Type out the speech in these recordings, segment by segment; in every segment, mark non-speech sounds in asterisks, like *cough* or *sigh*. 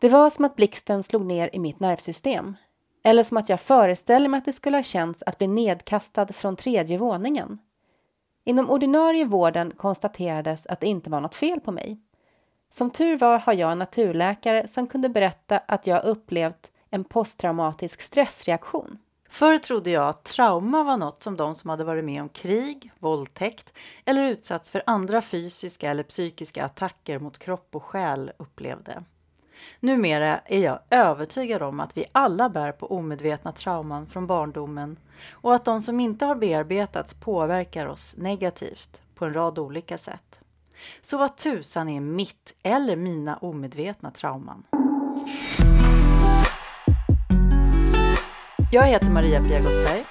Det var som att blixten slog ner i mitt nervsystem. Eller som att jag föreställer mig att det skulle ha känts att bli nedkastad från tredje våningen. Inom ordinarie vården konstaterades att det inte var något fel på mig. Som tur var har jag en naturläkare som kunde berätta att jag upplevt en posttraumatisk stressreaktion. Förr trodde jag att trauma var något som de som hade varit med om krig, våldtäkt eller utsatts för andra fysiska eller psykiska attacker mot kropp och själ upplevde. Numera är jag övertygad om att vi alla bär på omedvetna trauman från barndomen och att de som inte har bearbetats påverkar oss negativt på en rad olika sätt. Så vad tusan är mitt eller mina omedvetna trauman? Jag heter Maria-Pia Gottberg.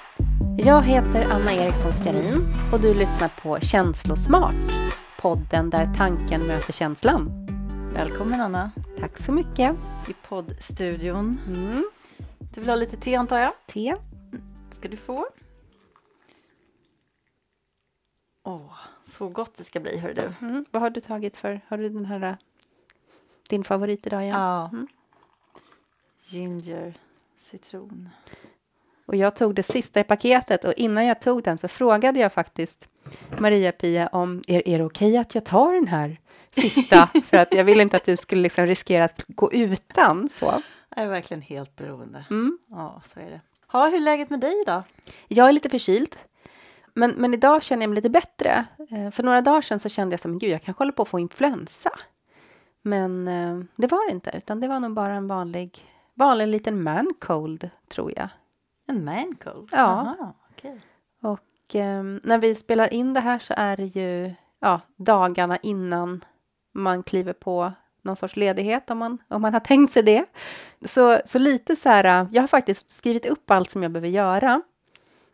Jag heter Anna Eriksson Skarin och du lyssnar på Känslosmart, podden där tanken möter känslan. Välkommen Anna. Tack så mycket. I poddstudion. Mm. Du vill ha lite te antar jag? Te. ska du få. Åh, så gott det ska bli, hör du. Mm. Vad har du tagit för, har du den här, din favorit idag igen? Ja. Mm. Ginger citron. Och jag tog det sista i paketet och innan jag tog den så frågade jag faktiskt Maria-Pia om är, är det okej okay att jag tar den här sista för att jag ville inte att du skulle liksom riskera att gå utan så. Jag är verkligen helt beroende. Mm. Ja, så är det. Ja, hur är läget med dig då? Jag är lite förkyld. Men, men idag känner jag mig lite bättre. Eh, för några dagar sedan så kände jag som gud, jag kanske håller på att få influensa. Men eh, det var det inte, utan det var nog bara en vanlig, vanlig liten man cold, tror jag. En man cold? Ja. Aha, okay. Och eh, när vi spelar in det här så är det ju ja, dagarna innan man kliver på någon sorts ledighet om man, om man har tänkt sig det. Så, så lite så här, äh, jag har faktiskt skrivit upp allt som jag behöver göra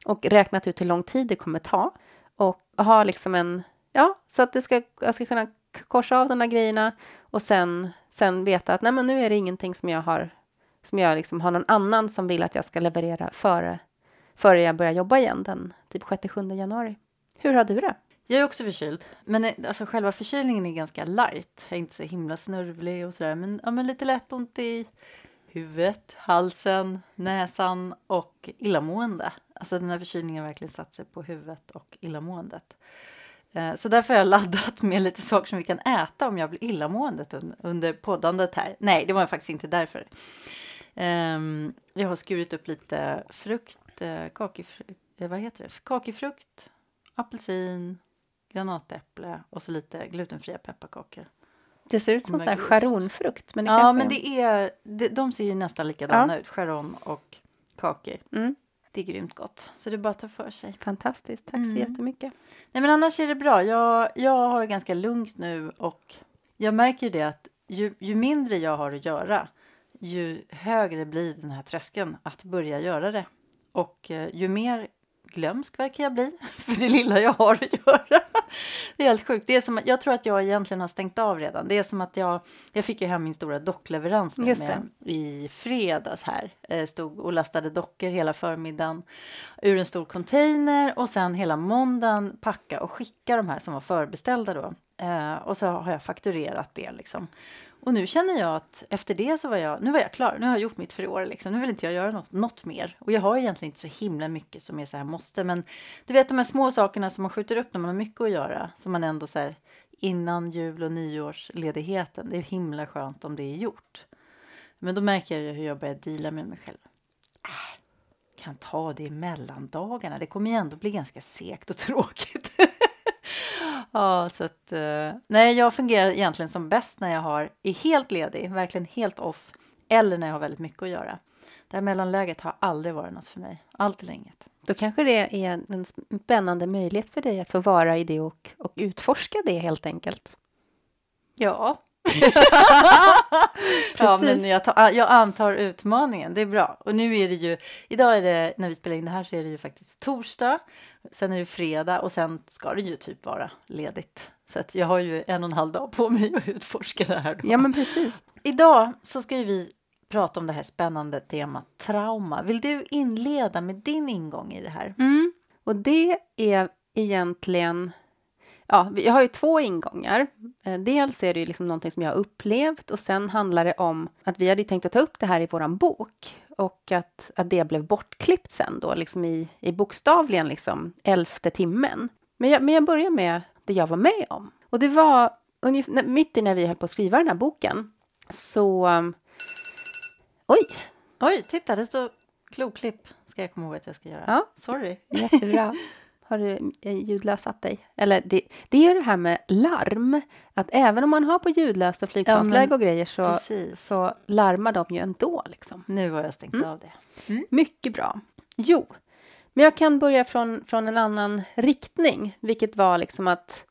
och räknat ut hur lång tid det kommer ta och har liksom en, ja, så att det ska, jag ska kunna korsa av de där grejerna och sen, sen veta att nej men nu är det ingenting som jag har, som jag liksom har någon annan som vill att jag ska leverera före, före jag börjar jobba igen den typ 6-7 januari. Hur har du det? Jag är också förkyld, men eh, alltså, själva förkylningen är ganska light. Jag är inte så himla snörvlig och sådär, men, ja, men lite lätt ont i huvudet, halsen, näsan och illamående. Alltså den här förkylningen har verkligen satt sig på huvudet och illamåendet. Eh, så därför har jag laddat med lite saker som vi kan äta om jag blir illamående under poddandet här. Nej, det var faktiskt inte därför. Ehm, jag har skurit upp lite frukt, eh, kakifrukt, vad heter det? kakifrukt, apelsin, granatäpple och så lite glutenfria pepparkakor. Det ser ut som så här charonfrukt. Men det ja, men det är, det, de ser ju nästan likadana ja. ut, charon och kakor. Mm. Det är grymt gott, så det är bara att ta för sig. Fantastiskt, tack mm. så jättemycket. Nej, men annars är det bra. Jag, jag har det ganska lugnt nu och jag märker det att ju, ju mindre jag har att göra, ju högre blir den här tröskeln att börja göra det. Och eh, ju mer glömsk verkar jag bli *laughs* för det lilla jag har att göra. Det är helt sjukt. Det är som, jag tror att jag egentligen har stängt av redan. Det är som att jag, jag fick ju hem min stora dockleverans med, med i fredags här. Eh, stod och lastade dockor hela förmiddagen ur en stor container och sen hela måndagen packa och skicka de här som var förbeställda då. Eh, och så har jag fakturerat det liksom. Och nu känner jag att efter det så var jag, nu var jag klar, nu har jag gjort mitt för i år liksom. Nu vill inte jag göra något, något mer. Och jag har egentligen inte så himla mycket som är så här måste, men du vet de här små sakerna som man skjuter upp när man har mycket att göra, som man ändå så här innan jul och nyårsledigheten, det är himla skönt om det är gjort. Men då märker jag ju hur jag börjar dela med mig själv. Äh, kan ta det i mellandagarna, det kommer ju ändå bli ganska segt och *laughs* tråkigt. Ja, så att, uh, nej, jag fungerar egentligen som bäst när jag har, är helt ledig, verkligen helt off, eller när jag har väldigt mycket att göra. Det här mellanläget har aldrig varit något för mig, allt eller inget. Då kanske det är en spännande möjlighet för dig att få vara i det och, och utforska det helt enkelt. Ja. *laughs* ja, men jag, tar, jag, antar utmaningen, det är bra. Och nu är det ju, idag är det, när vi spelar in det här så är det ju faktiskt torsdag Sen är det fredag och sen ska det ju typ vara ledigt. Så att jag har ju en och en halv dag på mig att utforska det här. Då. Ja, men precis. Idag så ska vi prata om det här spännande temat trauma. Vill du inleda med din ingång i det här? Mm. Och det är egentligen ja, jag har ju två ingångar. Eh, dels är det ju liksom någonting som jag har upplevt och sen handlar det om att vi hade tänkt att ta upp det här i våran bok och att, att det blev bortklippt sen då, liksom i, i bokstavligen liksom elfte timmen. Men jag, men jag börjar med det jag var med om. Och det var ungefär, mitt i när vi höll på att skriva den här boken så... Um, oj! Oj, titta, det står kloklipp. Ska jag komma ihåg att jag ska göra. Ja. Sorry. Jättebra. *laughs* Har du eh, ljudlösat dig? Eller det, det är det här med larm. Att även om man har på ljudlöst och flygplansläge ja, och grejer så, så larmar de ju ändå. Liksom. Nu har jag stängt mm. av det. Mm. Mycket bra. Jo, men jag kan börja från, från en annan riktning, vilket var liksom att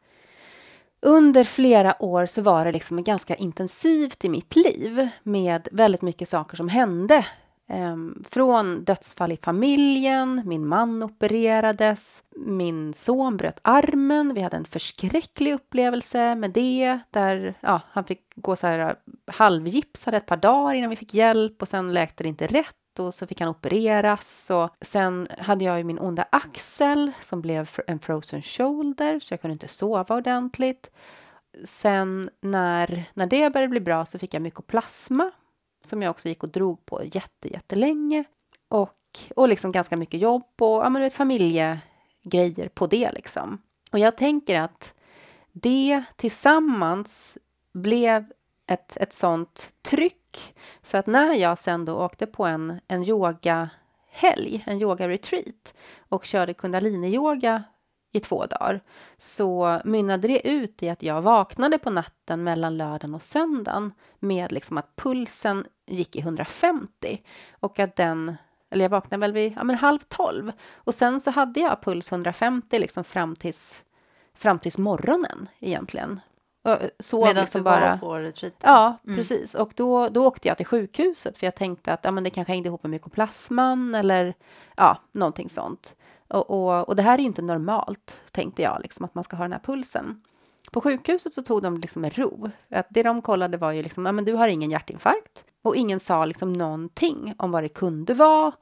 under flera år så var det liksom ganska intensivt i mitt liv med väldigt mycket saker som hände. Ehm, från dödsfall i familjen, min man opererades, min son bröt armen, vi hade en förskräcklig upplevelse med det, där ja, han fick gå så här äh, halvgipsad ett par dagar innan vi fick hjälp och sen läkte det inte rätt och så fick han opereras. Och sen hade jag ju min onda axel som blev en frozen shoulder så jag kunde inte sova ordentligt. Sen när, när det började bli bra så fick jag mykoplasma som jag också gick och drog på jätte, jättelänge. Och, och liksom ganska mycket jobb och ja, men vet, familjegrejer på det liksom. Och jag tänker att det tillsammans blev ett, ett sånt tryck så att när jag sen då åkte på en, en yogahelg, en yoga-retreat och körde kundalini-yoga i två dagar så mynnade det ut i att jag vaknade på natten mellan lördagen och söndagen med liksom att pulsen gick i 150 och att den eller jag vaknade väl vid ja, men halv tolv och sen så hade jag puls 150 liksom fram tills fram tills morgonen egentligen Sov Medan liksom du bara... var på retreaten? Ja, mm. precis. Och då, då åkte jag till sjukhuset för jag tänkte att ja, men det kanske hängde ihop med mykoplasman eller ja, någonting sånt. Och, och, och det här är ju inte normalt, tänkte jag, liksom, att man ska ha den här pulsen. På sjukhuset så tog de liksom med ro. Att det de kollade var ju liksom, ja men du har ingen hjärtinfarkt. Och ingen sa liksom någonting om vad det kunde vara.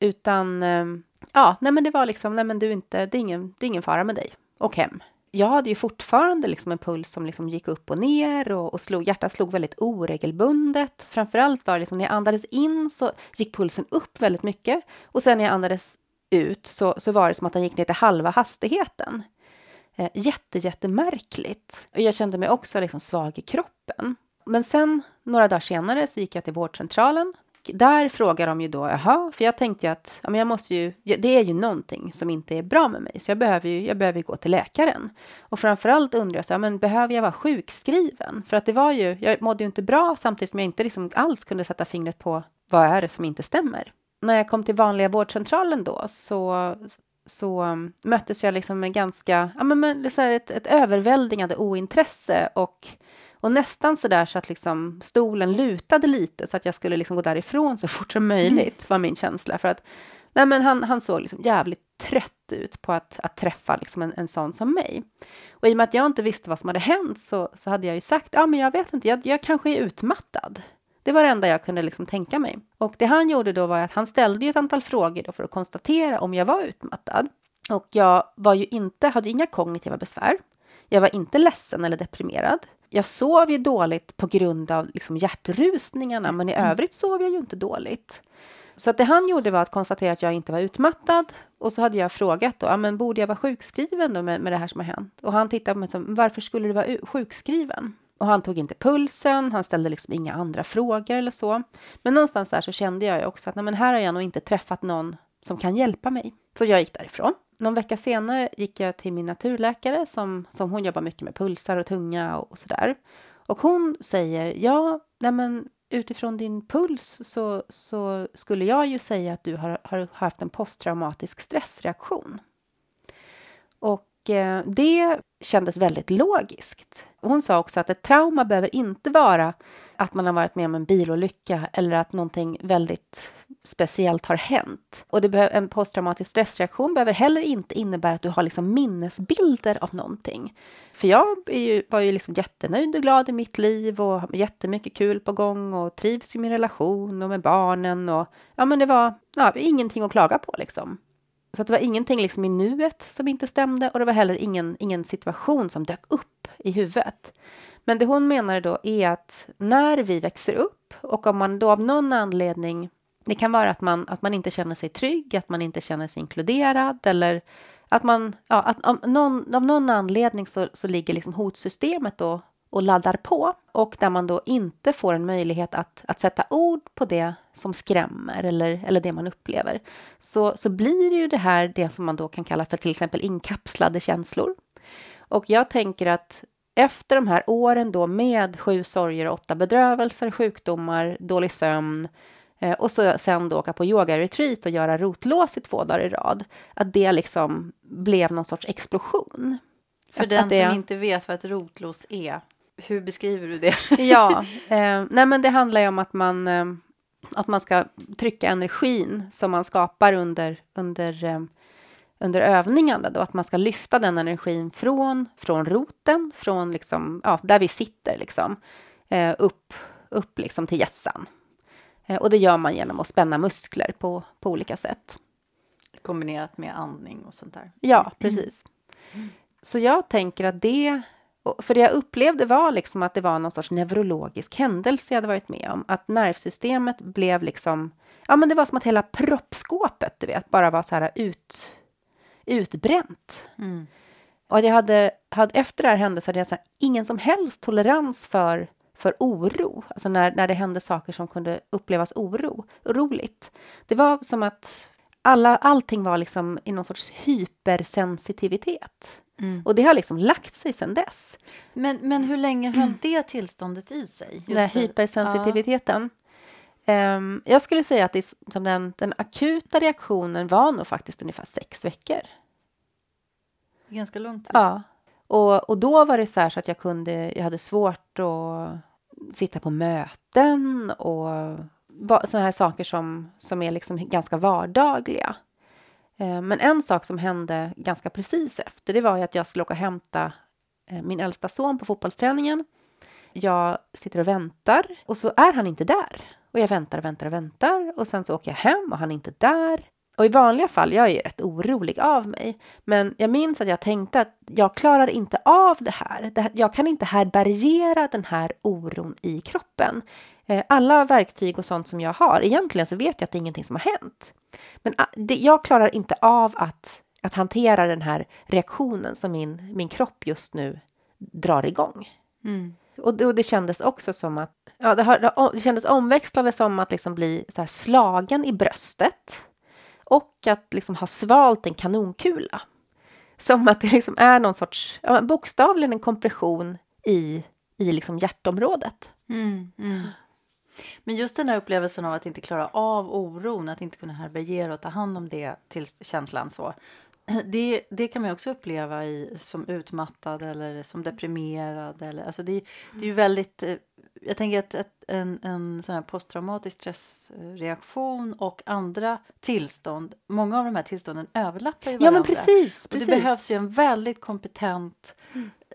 Utan, ehm, ja, nej men det var liksom, nej men du inte, det är ingen, det är ingen fara med dig. Och hem jag hade ju fortfarande liksom en puls som liksom gick upp och ner och, och slog, hjärtat slog väldigt oregelbundet. Framförallt var det liksom när jag andades in så gick pulsen upp väldigt mycket och sen när jag andades ut så, så var det som att han gick ner till halva hastigheten. Eh, jätte, jättemärkligt. Och jag kände mig också liksom svag i kroppen. Men sen några dagar senare så gick jag till vårdcentralen där frågar de ju då, jaha, för jag tänkte ju att ja, men jag måste ju, det är ju någonting som inte är bra med mig, så jag behöver ju, jag behöver gå till läkaren. Och framförallt undrar jag så här, men behöver jag vara sjukskriven? För att det var ju, jag mådde ju inte bra samtidigt som jag inte liksom alls kunde sätta fingret på vad är det som inte stämmer. När jag kom till vanliga vårdcentralen då så så möttes jag liksom med ganska, ja men med så ett, ett överväldigande ointresse och och nästan så där så att liksom stolen lutade lite så att jag skulle liksom gå därifrån så fort som möjligt, mm. var min känsla. För att nej men han, han såg liksom jävligt trött ut på att, att träffa liksom en, en sån som mig. Och i och med att jag inte visste vad som hade hänt så, så hade jag ju sagt, ja men jag vet inte, jag, jag kanske är utmattad. Det var det enda jag kunde liksom tänka mig. Och det han gjorde då var att han ställde ett antal frågor då för att konstatera om jag var utmattad. Och jag var ju inte, hade inga kognitiva besvär. Jag var inte ledsen eller deprimerad jag sov ju dåligt på grund av liksom hjärtrusningarna, men i övrigt sov jag ju inte dåligt. Så att det han gjorde var att konstatera att jag inte var utmattad och så hade jag frågat då, ja, men borde jag vara sjukskriven då med, med det här som har hänt? Och han tittade på mig som, varför skulle du vara sjukskriven? Och han tog inte pulsen, han ställde liksom inga andra frågor eller så. Men någonstans där så kände jag ju också att nej, men här har jag nog inte träffat någon som kan hjälpa mig. Så jag gick därifrån. Någon vecka senare gick jag till min naturläkare som, som hon jobbar mycket med pulsar och tunga och, och sådär. Och hon säger, ja, nej men utifrån din puls så, så skulle jag ju säga att du har, har haft en posttraumatisk stressreaktion. Och eh, det kändes väldigt logiskt. Hon sa också att ett trauma behöver inte vara att man har varit med om en bilolycka eller att någonting väldigt speciellt har hänt. Och det en posttraumatisk stressreaktion behöver heller inte innebära att du har liksom minnesbilder av någonting. För jag ju, var ju liksom jättenöjd och glad i mitt liv och har jättemycket kul på gång och trivs i min relation och med barnen och ja, men det var ja, ingenting att klaga på liksom. så att det var ingenting liksom i nuet som inte stämde och det var heller ingen, ingen situation som dök upp i huvudet. Men det hon menar då är att när vi växer upp och om man då av någon anledning det kan vara att man, att man inte känner sig trygg, att man inte känner sig inkluderad eller att man, ja, att av någon, av någon anledning så, så ligger liksom hotsystemet då och laddar på och där man då inte får en möjlighet att, att sätta ord på det som skrämmer eller, eller det man upplever så, så blir det ju det här det som man då kan kalla för till exempel inkapslade känslor. Och jag tänker att efter de här åren då med sju sorger, åtta bedrövelser, sjukdomar, dålig sömn eh, och så sen då åka på yoga-retreat och göra rotlås i två dagar i rad, att det liksom blev någon sorts explosion. För Att- den att det- som inte vet vad ett rotlås är, hur beskriver du det? *laughs* Ja, *laughs* eh, nej men det handlar ju om att man, eh, att man ska trycka energin som man skapar under, under, eh, under övningarna då, att man ska lyfta den energin från, från roten, från liksom, ja, där vi sitter liksom, eh, upp, upp liksom till hjässan. Eh, och det gör man genom att spänna muskler på, på olika sätt. Kombinerat med andning och sånt där. Ja, precis. Så jag tänker att det... För det jag upplevde var liksom att det var någon sorts neurologisk händelse jag hade varit med om. Att nervsystemet blev liksom... Ja, men det var som att hela proppskåpet, du vet, bara var så här ut, utbränt. Mm. Och jag hade, hade, efter det här hände så hade jag så här, ingen som helst tolerans för, för oro. Alltså när, när det hände saker som kunde upplevas oro, roligt. Det var som att alla, allting var liksom i någon sorts hypersensitivitet. Mm. Och det har liksom lagt sig sedan dess. Men, men hur länge höll det tillståndet i sig? Just Den här hypersensitiviteten. Ehm, jag skulle säga att det, som den, den akuta reaktionen var nog faktiskt ungefär sex veckor. Ganska lång tid. Ja. Och, och då var det så här så att jag kunde, jag hade svårt att sitta på möten och sådana här saker som, som är liksom ganska vardagliga. Eh, Men en sak som hände ganska precis efter, det var att jag skulle åka och hämta eh, min äldsta son på fotbollsträningen. Jag sitter och väntar och så är han inte där. Och jag väntar och väntar och väntar och sen så åker jag hem och han är inte där. Och i vanliga fall, jag är ju rätt orolig av mig, men jag minns att jag tänkte att jag klarar inte av det här. Det här jag kan inte härbärgera den här oron i kroppen. Eh, alla verktyg och sånt som jag har, egentligen så vet jag att det är ingenting som har hänt. Men ah, det, jag klarar inte av att, att hantera den här reaktionen som min, min kropp just nu drar igång. Mm. Och det, och det kändes också som att, ja, det, har, det kändes omväxlande som att liksom bli så här slagen i bröstet och att liksom ha svalt en kanonkula. Som att det liksom är någon sorts, ja, bokstavligen en kompression i, i liksom hjärtområdet. Mm. Mm. Men just den här upplevelsen av att inte klara av oron, att inte kunna härbärgera och ta hand om det till känslan så. Det, det kan man också uppleva i, som utmattad eller som deprimerad. Eller, alltså det, det är ju väldigt... eh, Jag tänker att, att en, en sån posttraumatisk stressreaktion och andra tillstånd, många av de här tillstånden överlappar ju Ja, varandra. men precis. Precis. det behövs ju en väldigt kompetent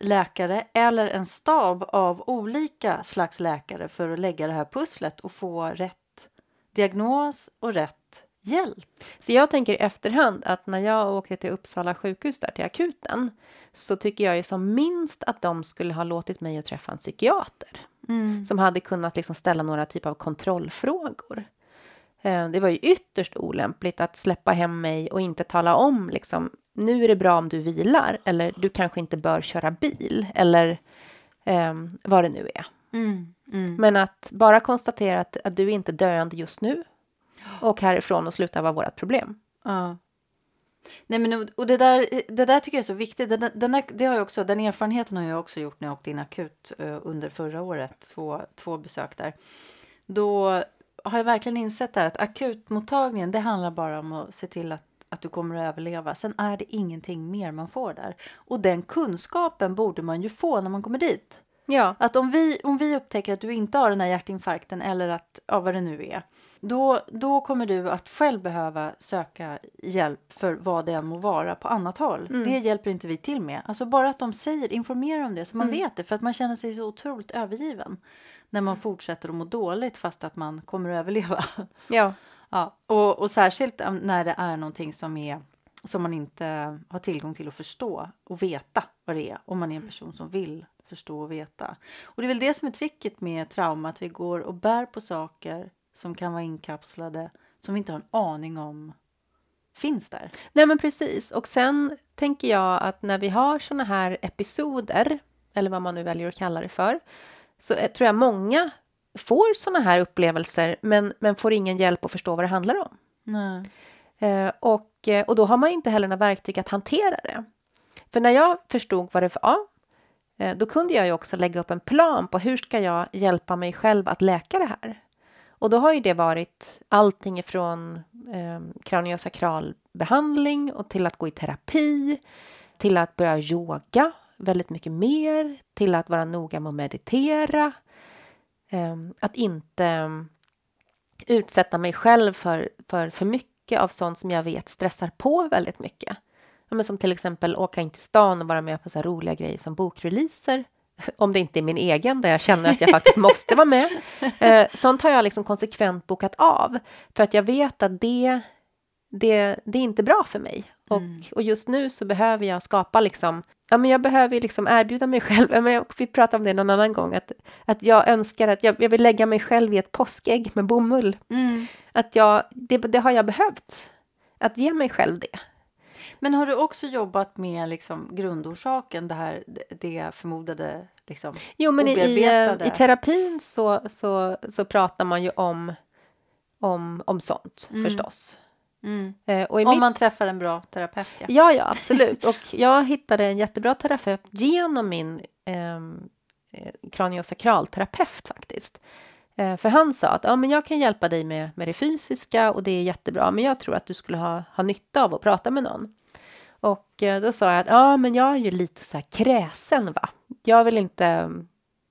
läkare eller en stab av olika slags läkare för att lägga det här pusslet och få rätt diagnos och rätt hjälp. Så jag tänker i efterhand att när jag åkte till Uppsala sjukhus där till akuten så tycker jag ju som minst att de skulle ha låtit mig att träffa en psykiater som hade kunnat liksom ställa några typer av kontrollfrågor. Eh, Det var ju ytterst olämpligt att släppa hem mig och inte tala om liksom nu är det bra om du vilar eller du kanske inte bör köra bil eller eh, vad det nu är. Mm. Men att bara konstatera att, att du är inte döende just nu och härifrån och sluta vara vårt problem. Ja. Nej, men, och- det, där, det där tycker jag är så viktigt. Den, den, där, det har jag också, den erfarenheten har jag också gjort när jag åkte in akut eh, under förra året. Två, två besök där. Då har jag verkligen insett där att akutmottagningen, det handlar bara om att se till att, att du kommer att överleva. Sen är det ingenting mer man får där. Och den kunskapen borde man ju få när man kommer dit. Ja, Att om vi, om vi upptäcker att du inte har den här hjärtinfarkten eller att, ja, vad det nu är, då, då kommer du att själv behöva söka hjälp för vad det än må vara på annat håll. Mm. Det hjälper inte vi till med. Alltså bara att de säger, informerar om det så man Mm. vet det, för att man känner sig så otroligt övergiven när man fortsätter att må dåligt fast att man kommer att överleva. *laughs* ja, Ja, och, och särskilt um, när det är någonting som är som man inte har tillgång till att förstå och veta vad det är om man är en person som vill förstå och veta. Och det är väl det som är tricket med trauma, att vi går och bär på saker som kan vara inkapslade, som vi inte har en aning om finns där. Nej men precis, och sen tänker jag att när vi har såna här episoder, eller vad man nu väljer att kalla det för, så tror jag många får såna här upplevelser men, men får ingen hjälp att förstå vad det handlar om. Nej. Eh, och, eh, och då har man inte heller några verktyg att hantera det. För när jag förstod vad det var, Eh, då kunde jag ju också lägga upp en plan på hur ska jag hjälpa mig själv att läka det här. Och då har ju det varit allting ifrån eh, kraniosakralbehandling och till att gå i terapi, till att börja yoga väldigt mycket mer, till att vara noga med att meditera, eh, att inte ehm, utsätta mig själv för, för för mycket av sånt som jag vet stressar på väldigt mycket. Ja, men som till exempel åka in till stan och vara med på så roliga grejer som bokreleaser *laughs* om det inte är min egen, där jag känner att jag faktiskt måste vara med. *laughs* Eh, sånt har jag liksom konsekvent bokat av, för att jag vet att det, det, det är inte bra för mig. Och, mm. och just nu så behöver jag skapa liksom, ja men jag behöver liksom erbjuda mig *laughs* själv, men vi pratade om det någon annan gång, att, att jag önskar att jag, jag vill lägga mig själv i ett påskägg med bomull. Mm. Att jag, det, det har jag behövt, att ge mig själv det. Men har du också jobbat med liksom grundorsaken, det här det förmodade liksom, Jo, men i, i, terapin så, så, så pratar man ju om, om, om sånt mm. förstås. Mm. Eh, och om mitt... man träffar en bra terapeut, ja. Ja, ja, absolut. Och jag hittade en jättebra terapeut genom min ehm, eh, kraniosakralterapeut faktiskt. Eh, för han sa att ja, men jag kan hjälpa dig med, med det fysiska och det är jättebra, men jag tror att du skulle ha, ha nytta av att prata med någon. Och eh, då sa jag att ja, men jag är ju lite så här kräsen, va. Jag vill inte...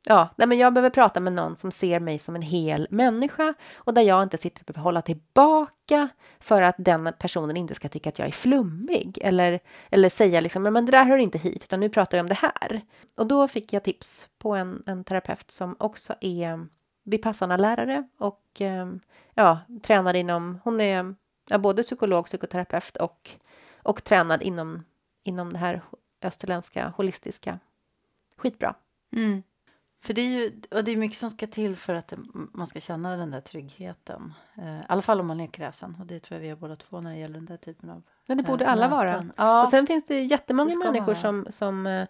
Ja, nej, men jag behöver prata med någon som ser mig som en hel människa och där jag inte sitter och behöver hålla tillbaka för att den personen inte ska tycka att jag är flummig eller, eller säga liksom, men det där hör inte hit, utan nu pratar vi om det här. Och då fick jag tips på en, en terapeut som också är Vipassana-lärare och eh, ja, tränar inom, hon är ja, både psykolog, psykoterapeut och och tränad inom, inom det här österländska holistiska. Skitbra. Mm. För det är ju och det är mycket som ska till för att man ska känna den där tryggheten. Eh, I alla fall om man är kräsen. Och det tror jag vi har båda två när det gäller den där typen av Ja, det borde eh, alla vara. Ja. Och sen finns det jättemånga det människor som, som, eh,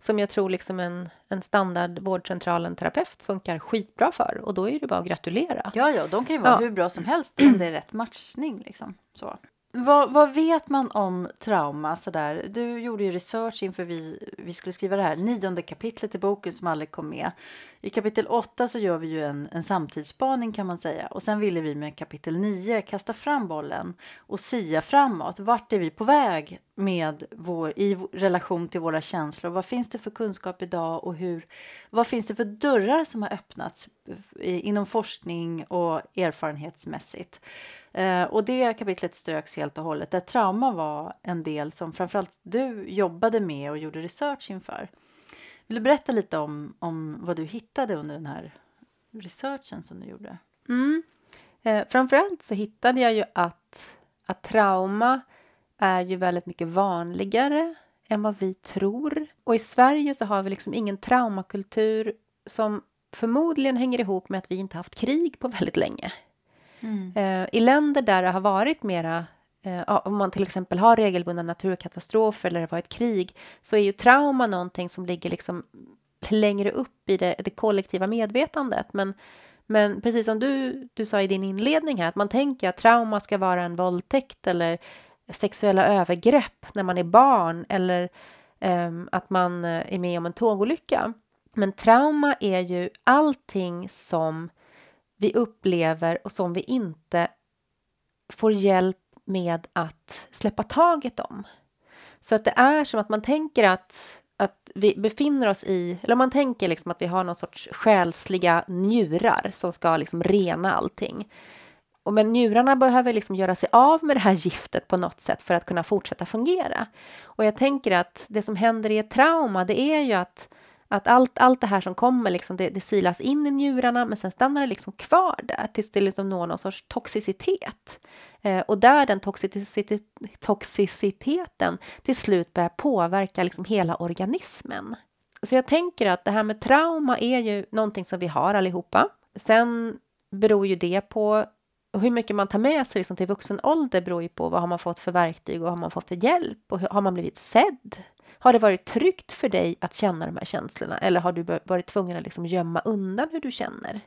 som jag tror liksom en, en standard vårdcentralen terapeut funkar skitbra för. Och då är det bara att gratulera. Ja, ja, de kan ju vara ja. hur bra som helst om det är rätt matchning. Liksom. Så. Vad, vad, vet man om trauma? Sådär? Du gjorde ju research inför vi, vi skulle skriva det här nionde kapitlet i boken som aldrig kom med. I kapitel 8 så gör vi ju en, en samtidsspaning kan man säga. Och sen ville vi med kapitel 9 kasta fram bollen och sia framåt. Vart är vi på väg med vår, i relation till våra känslor? Vad finns det för kunskap idag och hur, vad finns det för dörrar som har öppnats eh, inom forskning och erfarenhetsmässigt? Eh, och det kapitlet ströks helt och hållet, där trauma var en del som framförallt du jobbade med och gjorde research inför. Vill du berätta lite om, om vad du hittade under den här researchen som du gjorde? Mm. Eh, framförallt så hittade jag ju att, att trauma är ju väldigt mycket vanligare än vad vi tror. Och i Sverige så har vi liksom ingen traumakultur som förmodligen hänger ihop med att vi inte haft krig på väldigt länge. Mm. Eh, I länder där det har varit mera eh, om man till exempel har regelbundna naturkatastrofer eller det har varit krig så är ju trauma någonting som ligger liksom längre upp i det, det kollektiva medvetandet. Men, men precis som du, du sa i din inledning här, att man tänker att trauma ska vara en våldtäkt eller sexuella övergrepp när man är barn eller um, att man eh, är med om en tågolycka. Men trauma är ju allting som vi upplever och som vi inte får hjälp med att släppa taget om. Så att det är som att man tänker att, att vi befinner oss i, eller man tänker liksom att vi har någon sorts själsliga njurar som ska liksom rena allting. Och men njurarna behöver liksom göra sig av med det här giftet på något sätt för att kunna fortsätta fungera. Och jag tänker att det som händer i ett trauma, det är ju att att allt, allt det här som kommer, liksom, det, det silas in i njurarna men sen stannar det liksom kvar där tills det liksom når någon sorts toxicitet. Eh, och där den toxicitet, toxiciteten till slut börjar påverka liksom hela organismen. Så jag tänker att det här med trauma är ju någonting som vi har allihopa. Sen beror ju det på och hur mycket man tar med sig liksom till vuxen ålder beror ju på vad har man fått för verktyg och har man fått för hjälp och har man blivit sedd? Har det varit tryggt för dig att känna de här känslorna eller har du varit tvungen att liksom gömma undan hur du känner?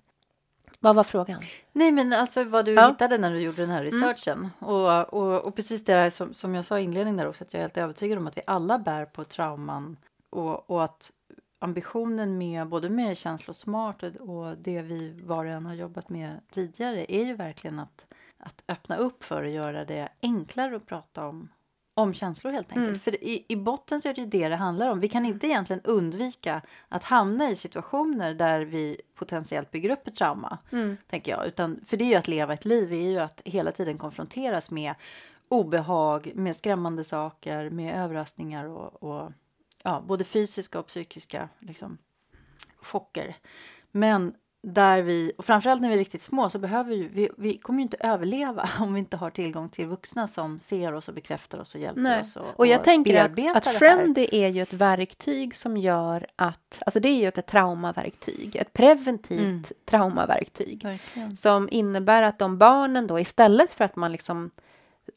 Vad var frågan? Nej, men alltså vad du ja. hittade när du gjorde den här mm. researchen. Mm. Och, och, och, precis det där som, som jag sa i inledningen där också, att jag är helt övertygad om att vi alla bär på trauman och, och att ambitionen med både med känslosmart och, och det vi var och en har jobbat med tidigare är ju verkligen att, att öppna upp för att göra det enklare att prata om om känslor helt enkelt. Mm. För i, i botten så är det det det handlar om. Vi kan inte egentligen undvika att hamna i situationer där vi potentiellt bygger upp ett trauma, mm. tänker jag. Utan, för det är ju att leva ett liv, är ju att hela tiden konfronteras med obehag, med skrämmande saker, med överraskningar och, och ja, både fysiska och psykiska liksom, chocker. Men där vi, och framförallt när vi är riktigt små, så behöver vi, vi, vi kommer ju inte överleva *laughs* om vi inte har tillgång till vuxna som ser oss och bekräftar oss och hjälper Nej. oss. Och, och jag och tänker att, att Friendly är ju ett verktyg som gör att, alltså det är ju ett, traumaverktyg, ett preventivt mm. traumaverktyg. Verkligen. Som innebär att de barnen då istället för att man liksom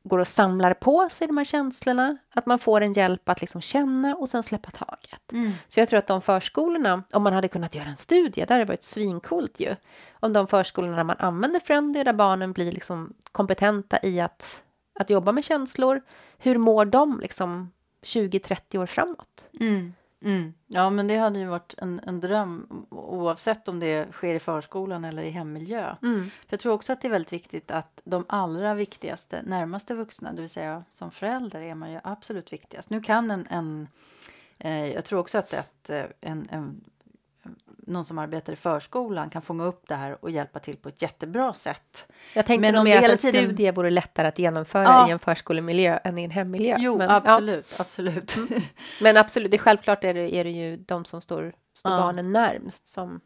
går och samlar på sig de här känslorna, att man får en hjälp att liksom känna och sen släppa taget. Mm. Så jag tror att de förskolorna, om man hade kunnat göra en studie, där hade det varit svinkult ju, om de förskolorna där man använder Friendly, där barnen blir liksom kompetenta i att, att jobba med känslor, hur mår de liksom 20-30 år framåt? Mm. Mm. Ja, men det hade ju varit en, en dröm oavsett om det sker i förskolan eller i hemmiljö. Mm. För jag tror också att det är väldigt viktigt att de allra viktigaste, närmaste vuxna, det vill säga som förälder är man ju absolut viktigast. Nu kan en, en eh, jag tror också att ett, eh, en, en någon som arbetar i förskolan kan fånga upp det här och hjälpa till på ett jättebra sätt. Jag tänkte men om mer att en tiden... studie vore lättare att genomföra ja. i en förskolemiljö än i en hemmiljö. Jo, men, absolut, ja. absolut. Mm. Men absolut, det är självklart är det, är det ju de som står, står ja. barnen närmst som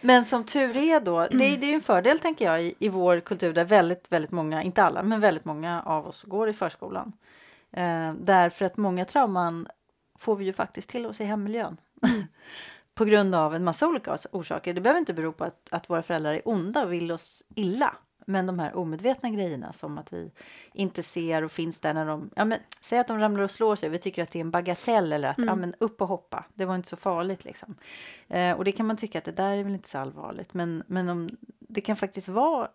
men som tur är då, det, är, *clears throat* det är en fördel tänker jag i, i vår kultur där väldigt, väldigt många, inte alla, men väldigt många av oss går i förskolan. Eh, därför att många trauman får vi ju faktiskt till oss i hemmiljön. *laughs* På grund av en massa olika orsaker. Det behöver inte bero på att, att våra föräldrar är onda och vill oss illa. Men de här omedvetna grejerna som att vi inte ser och finns där när de, ja men säg att de ramlar och slår sig, vi tycker att det är en bagatell eller att, mm. ja men upp och hoppa, det var inte så farligt liksom. Eh, och det kan man tycka att det där är väl inte så allvarligt, men, men om, det kan faktiskt vara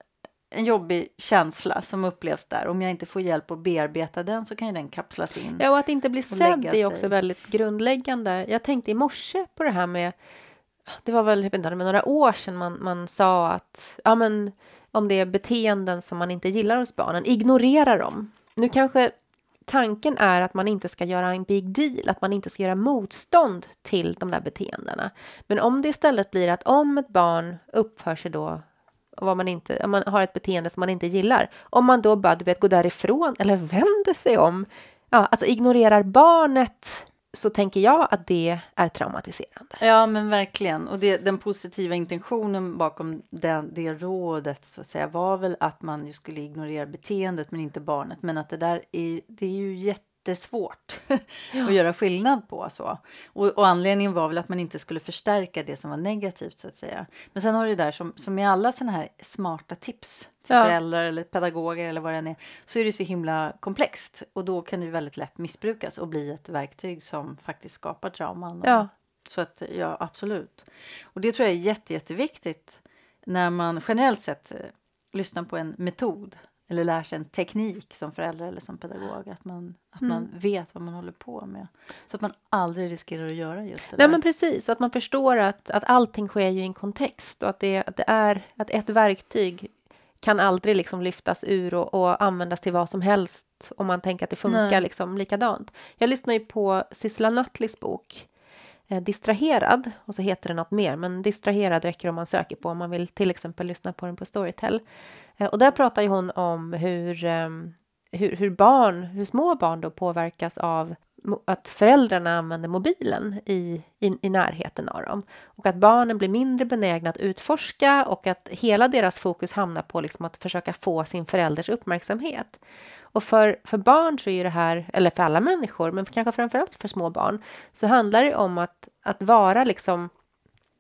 en jobbig känsla som upplevs där. Om jag inte får hjälp att bearbeta den så kan ju den kapslas in. Ja, och att inte bli sedd är också väldigt grundläggande. Jag tänkte i morse på det här med, det var väl inte, med några år sedan man, man sa att, ja men om det är beteenden som man inte gillar hos barnen, ignorera dem. Nu kanske tanken är att man inte ska göra en big deal, att man inte ska göra motstånd till de där beteendena. Men om det istället blir att om ett barn uppför sig då vad man inte, om man har ett beteende som man inte gillar, om man då bara du vet, går därifrån eller vänder sig om, ja, alltså ignorerar barnet så tänker jag att det är traumatiserande. Ja, men verkligen. Och det, den positiva intentionen bakom det, det rådet så att säga, var väl att man ju skulle ignorera beteendet men inte barnet. Men att det där är, det är ju jätte jättesvårt *laughs* ja. att göra skillnad på. Så. Och, och, anledningen var väl att man inte skulle förstärka det som var negativt så att säga. Men sen har det där som, som i alla sådana här smarta tips till ja. föräldrar eller pedagoger eller vad det är, så är det så himla komplext och då kan det väldigt lätt missbrukas och bli ett verktyg som faktiskt skapar trauman. Och, ja. Så att ja, absolut. Och det tror jag är jätte, jätteviktigt när man generellt sett eh, lyssnar på en metod eller lär sig en teknik som förälder eller som pedagog. Att man, att mm. man vet vad man håller på med. Så att man aldrig riskerar att göra just det Nej, där. men precis, att man förstår att, att allting sker ju i en kontext och att det, att det är att ett verktyg kan aldrig liksom lyftas ur och, och användas till vad som helst om man tänker att det funkar liksom likadant. Jag lyssnar ju på Sissela Nattlis bok Eh, distraherad och så heter det något mer, men Distraherad räcker om man söker på om man vill till exempel lyssna på den på Storytel. Eh, och där pratar ju hon om hur, ehm, hur, hur barn, hur små barn då påverkas av att föräldrarna använder mobilen i, i, i närheten av dem. Och att barnen blir mindre benägna att utforska och att hela deras fokus hamnar på liksom att försöka få sin förälders uppmärksamhet. Och för, för barn så är det här, eller för alla människor, men kanske framförallt för små barn, så handlar det om att, att vara liksom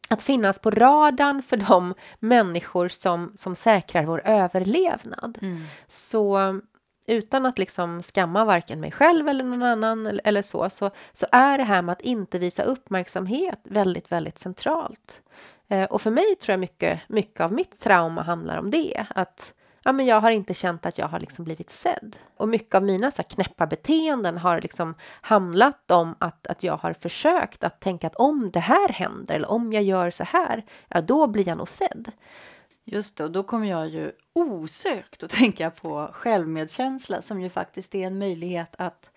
att finnas på radarn för de människor som, som säkrar vår överlevnad. Mm. Så utan att liksom skamma varken mig själv eller någon annan eller, eller, så, så, så är det här med att inte visa uppmärksamhet väldigt, väldigt centralt. Eh, och för mig tror jag mycket, mycket av mitt trauma handlar om det. Att ja, men jag har inte känt att jag har liksom blivit sedd. Och mycket av mina så här, knäppa beteenden har liksom handlat om att, att jag har försökt att tänka att om det här händer eller om jag gör så här, ja då blir jag nog sedd. Just det, och då kommer jag ju osökt att tänka på självmedkänsla som ju faktiskt är en möjlighet att,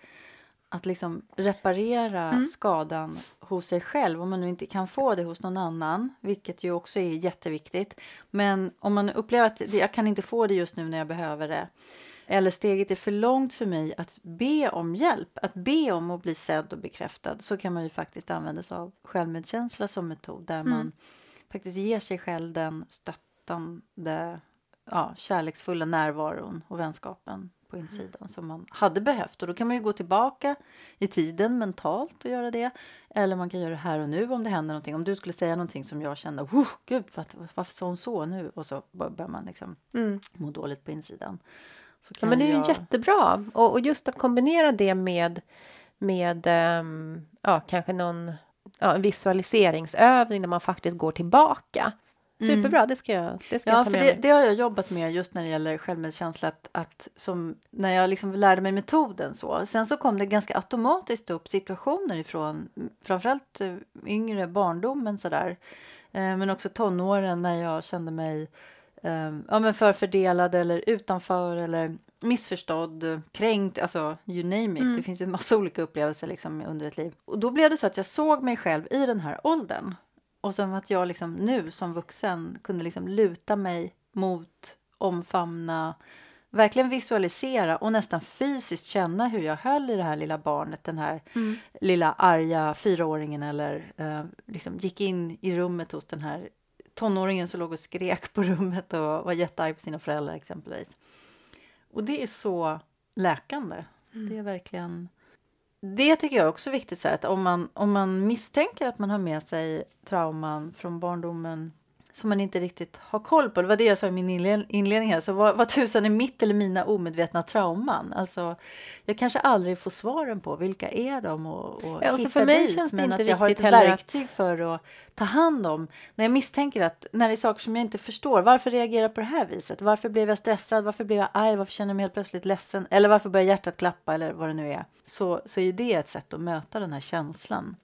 att liksom reparera mm. skadan hos sig själv om man nu inte kan få det hos någon annan, vilket ju också är jätteviktigt. Men om man upplever att jag kan inte få det just nu när jag behöver det eller steget är för långt för mig att be om hjälp, att be om att bli sedd och bekräftad så kan man ju faktiskt använda sig av självmedkänsla som metod där mm. man faktiskt ger sig själv den stöttande, ja, kärleksfulla närvaron och vänskapen på insidan mm. som man hade behövt. Och då kan man ju gå tillbaka i tiden mentalt och göra det. Eller man kan göra det här och nu om det händer någonting. Om du skulle säga någonting som jag kände, oh, gud varför, varför sa hon så nu? Och så börjar man liksom mm. må dåligt på insidan. ja, men det är jag... ju jättebra. Och, och, just att kombinera det med, med um, ja, kanske någon ja, visualiseringsövning där man faktiskt går tillbaka. Superbra, det ska jag, det ska ja, jag ta med för det, det, har jag jobbat med just när det gäller självmedkänsla. Att, att som, när jag liksom lärde mig metoden så. Sen så kom det ganska automatiskt upp situationer ifrån framförallt eh, yngre barndomen sådär. Eh, men också tonåren när jag kände mig eh, ja, men förfördelad eller utanför eller missförstådd, kränkt, alltså you name it. Mm. Det finns ju massa olika upplevelser liksom under ett liv. Och då blev det så att jag såg mig själv i den här åldern. Och som att jag liksom nu som vuxen kunde liksom luta mig mot, omfamna, verkligen visualisera och nästan fysiskt känna hur jag höll i det här lilla barnet, den här mm. lilla arga fyraåringen eller eh, liksom gick in i rummet hos den här tonåringen som låg och skrek på rummet och var jättearg på sina föräldrar exempelvis. Och det är så läkande. Mm. Det är verkligen det tycker jag också är viktigt, så att om man, om man misstänker att man har med sig trauman från barndomen som man inte riktigt har koll på. Det var det jag sa i min inledning här. Så vad, vad tusan är mitt eller mina omedvetna trauman? Alltså, jag kanske aldrig får svaren på vilka är de och, och ja, och hitta för mig dit. Känns det men inte att jag har ett verktyg att... för att ta hand om. När jag misstänker att när det är saker som jag inte förstår. Varför reagerar jag på det här viset? Varför blev jag stressad? Varför blev jag arg? Varför känner jag mig helt plötsligt ledsen? Eller varför börjar hjärtat klappa? Eller vad det nu är. Så, så är det ett sätt att möta den här känslan.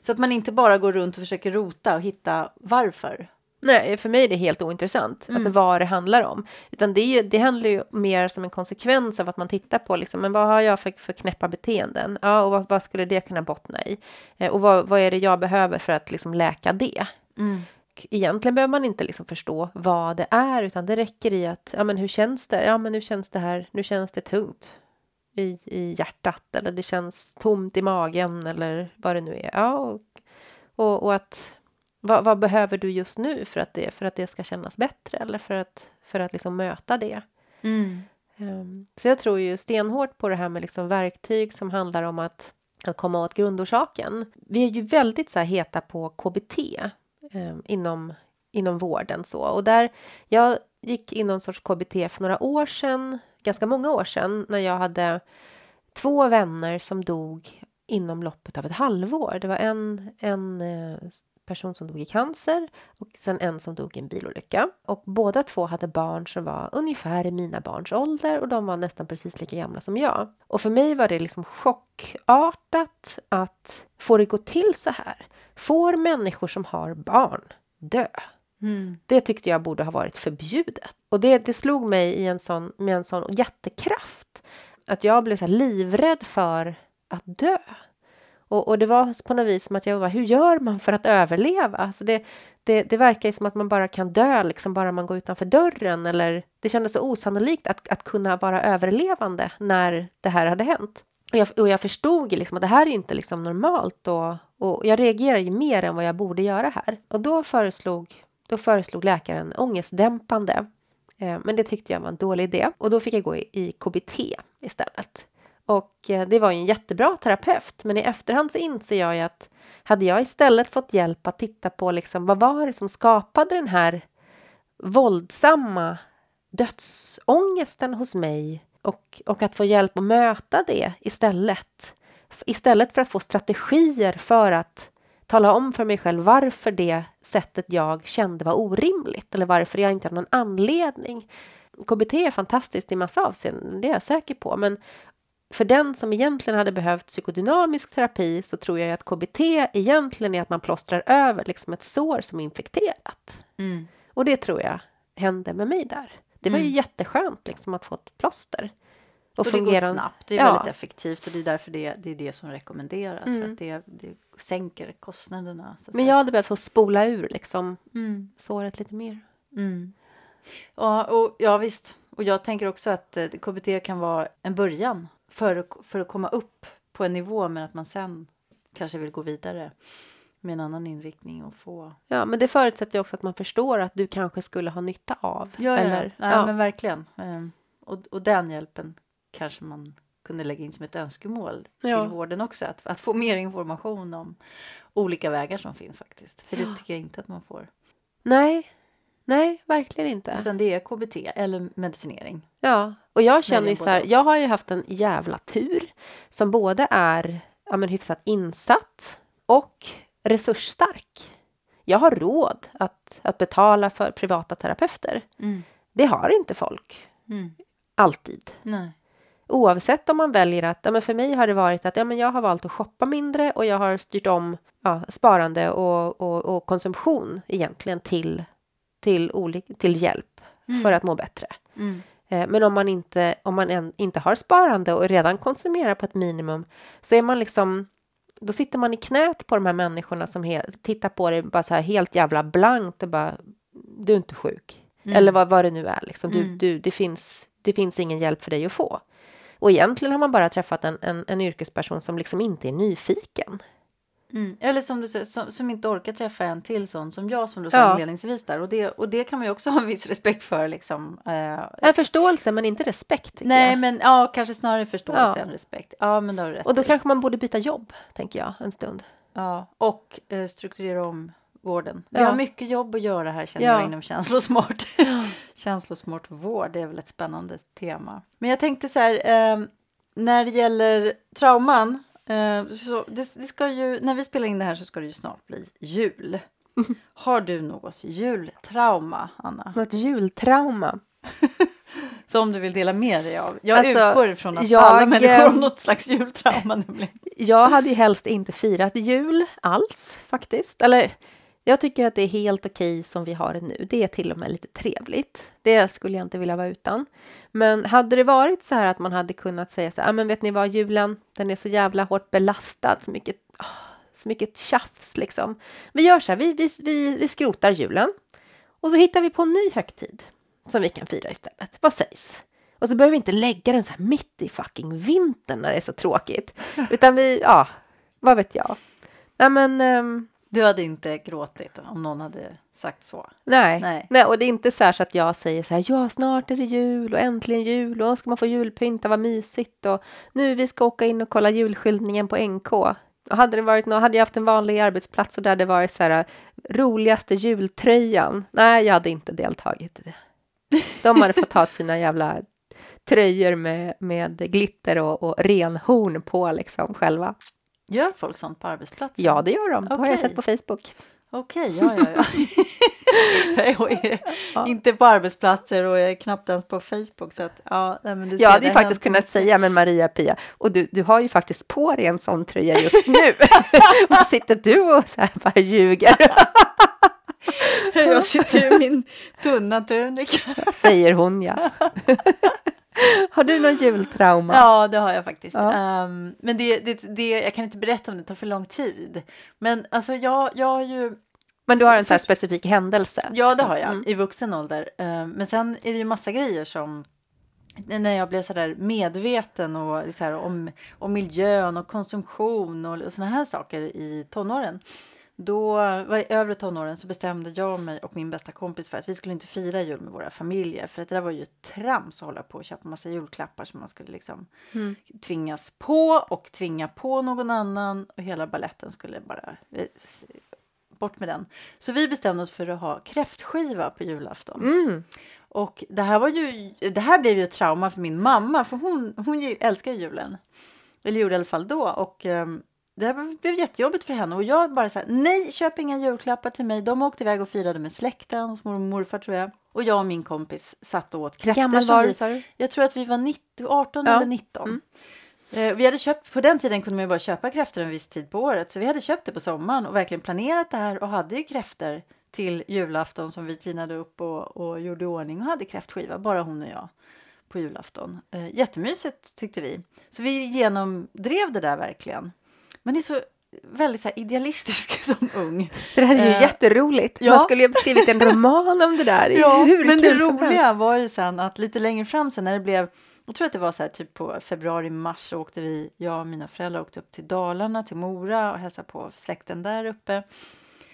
Så att man inte bara går runt och försöker rota och hitta varför. Nej, för mig är det helt ointressant, alltså mm. alltså vad det handlar om. Utan det, det handlar ju mer som en konsekvens av att man tittar på liksom, men vad har jag för, för knäppa beteenden? Ja, och vad, vad skulle det kunna bottna i? Eh, och vad, vad är det jag behöver för att liksom läka det? Mm. Egentligen behöver man inte liksom förstå vad det är, utan det räcker i att, ja men hur känns det? Ja men nu känns det här, nu känns det tungt i, i hjärtat eller det känns tomt i magen eller vad det nu är. Ja, och, och, och att vad, vad, behöver du just nu för att det, för att det ska kännas bättre eller för att, för att liksom möta det? Mm. Um, så jag tror ju stenhårt på det här med liksom verktyg som handlar om att, att komma åt grundorsaken. Vi är ju väldigt så här heta på KBT um, inom, inom vården så och där jag gick in någon sorts KBT för några år sedan, ganska många år sedan när jag hade två vänner som dog inom loppet av ett halvår. Det var en, en eh, person som dog i cancer och sen en som dog i en bilolycka. Och båda två hade barn som var ungefär i mina barns ålder och de var nästan precis lika gamla som jag. Och för mig var det liksom chockartat att få det gå till så här. Får människor som har barn dö? Mm. Det tyckte jag borde ha varit förbjudet. Och det, det slog mig i en sån, med en sån jättekraft att jag blev så livrädd för att dö. Och, och, det var på något vis som att jag var, hur gör man för att överleva? Alltså det, det, det verkar som att man bara kan dö, liksom bara man går utanför dörren. Eller det kändes så osannolikt att, att kunna vara överlevande när det här hade hänt. Och jag, och jag förstod liksom att det här är inte liksom normalt och, och jag reagerar ju mer än vad jag borde göra här. Och då föreslog, då föreslog läkaren ångestdämpande. Eh, men det tyckte jag var en dålig idé och då fick jag gå i, i KBT istället. Och eh, det var ju en jättebra terapeut, men i efterhand så inser jag ju att hade jag istället fått hjälp att titta på liksom, vad var det som skapade den här våldsamma dödsångesten hos mig och, och att få hjälp att möta det istället. Istället för att få strategier för att tala om för mig själv varför det sättet jag kände var orimligt eller varför jag inte hade någon anledning. KBT är fantastiskt i massa avseenden, det är jag säker på, men för den som egentligen hade behövt psykodynamisk terapi så tror jag att KBT egentligen är att man plåstrar över liksom ett sår som är infekterat. Mm. Och det tror jag hände med mig där. Det var ju Mm. jätteskönt liksom att få ett plåster. Och, det går fungerar- snabbt, det är Ja. väldigt effektivt och det är därför det, det är det som rekommenderas. För Mm. att det, det sänker kostnaderna. Men jag hade behövt få spola ur liksom Mm. såret lite mer. Mm. Ja, och, ja, visst. Och jag tänker också att eh, KBT kan vara en början för, att- för att komma upp på en nivå men att man sen kanske vill gå vidare med en annan inriktning och få... Ja, men det förutsätter ju också att man förstår att du kanske skulle ha nytta av. eller, Nej, ja. men verkligen. Ehm, Och, och den hjälpen kanske man kunde lägga in som ett önskemål Ja. till vården också. Att, att få mer information om olika vägar som finns faktiskt. För det Ja. tycker jag inte att man får. Nej, nej, verkligen inte. Utan det är KBT eller medicinering. Ja, och jag känner ju så här, jag har ju haft en jävla tur som både är ja, men hyfsat insatt och resursstark. Jag har råd att, att betala för privata terapeuter. Det har inte folk Mm. alltid. Nej. Oavsett om man väljer att, ja, men för mig har det varit att ja, men jag har valt att shoppa mindre och jag har styrt om ja, sparande och, och, och konsumtion egentligen till, till, till hjälp Mm. för att må bättre. Mm. Eh, Men om man, inte, om man inte har sparande och redan konsumerar på ett minimum så är man liksom då sitter man i knät på de här människorna som tittar på det bara så här helt jävla blankt och bara du är inte sjuk. Mm. Eller vad, vad det nu är. Liksom. Du, Mm. du, det, finns, det finns ingen hjälp för dig att få. Och egentligen har man bara träffat en, en, en yrkesperson som liksom inte är nyfiken. Mm. Eller som du säger, som, som inte orkar träffa en till sån som jag som du sa Ja. inledningsvis där. Och det, och det kan man ju också *laughs* ha en viss respekt för liksom. Eh, En förståelse men inte respekt. nej jag. men ja, kanske snarare förståelse Ja. än respekt. Ja men det har du rätt Och då i. kanske man borde byta jobb, tänker jag, en stund. Ja, och eh, strukturera om vården. Vi Ja. har mycket jobb att göra här känner Ja. jag inom känslosmart. *laughs* *laughs* känslosmart vård, det är väl ett spännande tema. Men jag tänkte så här, eh, när det gäller trauman, så det, det ska ju, när vi spelar in det här så ska det ju snart bli jul. *laughs* Har du något jultrauma, Anna? Något jultrauma. *laughs* Som du vill dela med dig av? Jag Alltså, utgår ifrån att jag, alla människor har eh, något slags jultrauma nämligen. Jag hade ju helst inte firat jul alls faktiskt. Eller jag tycker att det är helt okej som vi har det nu. Det är till och med lite trevligt. Det skulle jag inte vilja vara utan. Men hade det varit så här att man hade kunnat säga så här, "Ah, men vet ni vad, julen, den är så jävla hårt belastad, så mycket, ah, så mycket tjafs liksom. Vi gör så här, vi, vi, vi, vi skrotar julen och så hittar vi på en ny högtid som vi kan fira istället. Vad sägs? Och så behöver vi inte lägga den så här mitt i fucking vintern när det är så tråkigt. *laughs* Utan vi, ja, vad vet jag. Nej men, ehm, Du hade inte gråtit om någon hade sagt så. nej. Nej. nej. Och det är inte så, att jag säger så här, ja snart är det jul och äntligen jul och ska man få julpynta, vad mysigt och nu vi ska åka in och kolla julskyltningen på NK. Och hade det varit nå- hade jag haft en vanlig arbetsplats och där det varit så här roligaste jultröjan. Nej, jag hade inte deltagit i det. *laughs* De hade fått ha sina jävla tröjor med, med glitter och, och renhorn på liksom själva. Gör folk sånt på arbetsplatsen? Ja, det gör de. Det har jag sett på Facebook. Okej, ja, ja, ja. *laughs* Ja. Inte på arbetsplatser och jag är knappt ens på Facebook. Så att, ja, men du Jag hade ju faktiskt kunnat mycket. säga, men Maria Pia, och du, du har ju faktiskt på dig en sån tröja just nu. *laughs* Vad sitter du och så här bara ljuger? *laughs* Jag sitter i min tunna tunika. Säger hon ja. *laughs* har du någon jultrauma? Ja, det har jag faktiskt. Ja. Ehm, men det, det, det, jag kan inte berätta om det tar för lång tid. Men alltså jag, jag har ju Men du har en så här specifik händelse? Ja, det liksom. har jag Mm. i vuxen ålder. Eh, Men sen är det ju massa grejer som när jag blev så där medveten och så här, om, om miljön och konsumtion och, och såna här saker i tonåren. Då var i övre tonåren så bestämde jag mig och min bästa kompis för att vi skulle inte fira jul med våra familjer. För att det där var ju trams att hålla på och köpa massa julklappar som man skulle liksom mm. tvingas på och tvinga på någon annan. Och hela balletten skulle bara eh, bort med den. Så vi bestämde oss för att ha kräftskiva på julafton. Mm. Och det här, var ju, det här blev ju ett trauma för min mamma, för hon, hon älskar julen. Eller gjorde i alla fall då. Och um, det blev jättejobbigt för henne. Och jag bara så här, nej, köp inga julklappar till mig. De åkte iväg och firade med släkten hos mormor och morfar tror jag. Och jag och min kompis satt och åt kräftor. Gammal var du sa du? Jag tror att vi var 90, 18 ja. eller 19. Mm. Eh, vi hade köpt, på den tiden kunde man bara köpa kräftor en viss tid på året. Så vi hade köpt det på sommaren och verkligen planerat det här och hade ju kräftor till julafton som vi tinade upp och, och gjorde i ordning och hade kräftskiva, bara hon och jag på julafton. Eh, jättemysigt tyckte vi. Så vi genomdrev det där verkligen. Men det är så väldigt så idealistisk *laughs* som ung. Det här är ju eh, jätteroligt. Ja. Man skulle ju ha skrivit en roman om det där. ja, Hur men det roliga var ju sen att lite längre fram sen när det blev jag tror att det var så här typ på februari, mars så åkte vi, jag och mina föräldrar åkte upp till Dalarna, till Mora och hälsade på släkten där uppe.